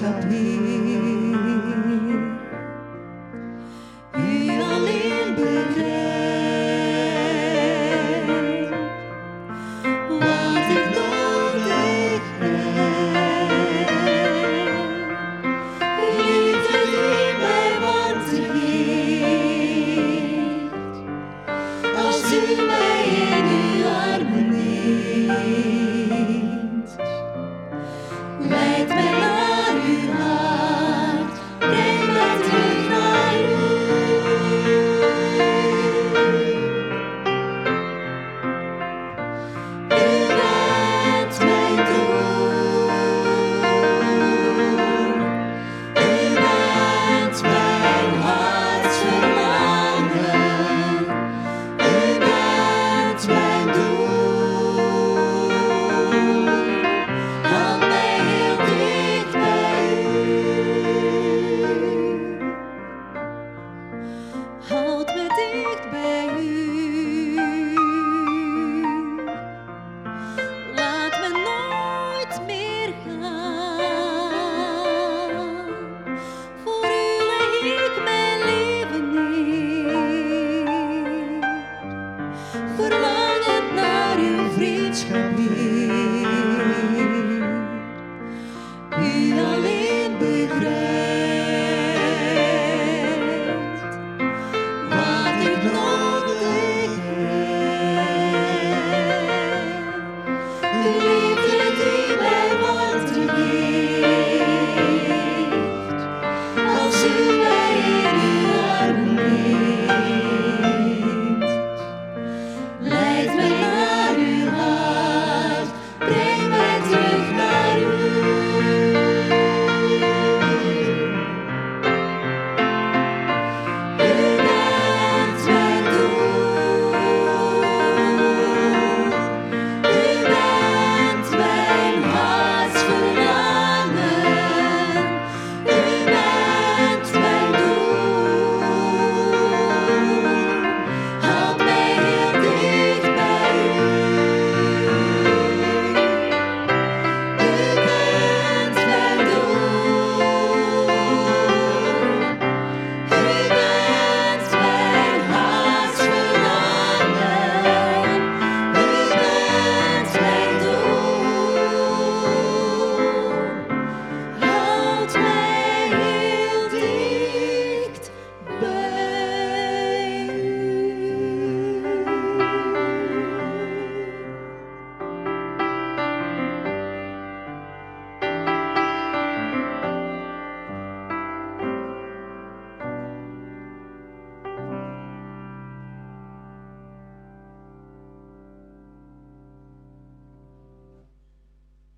help me. back.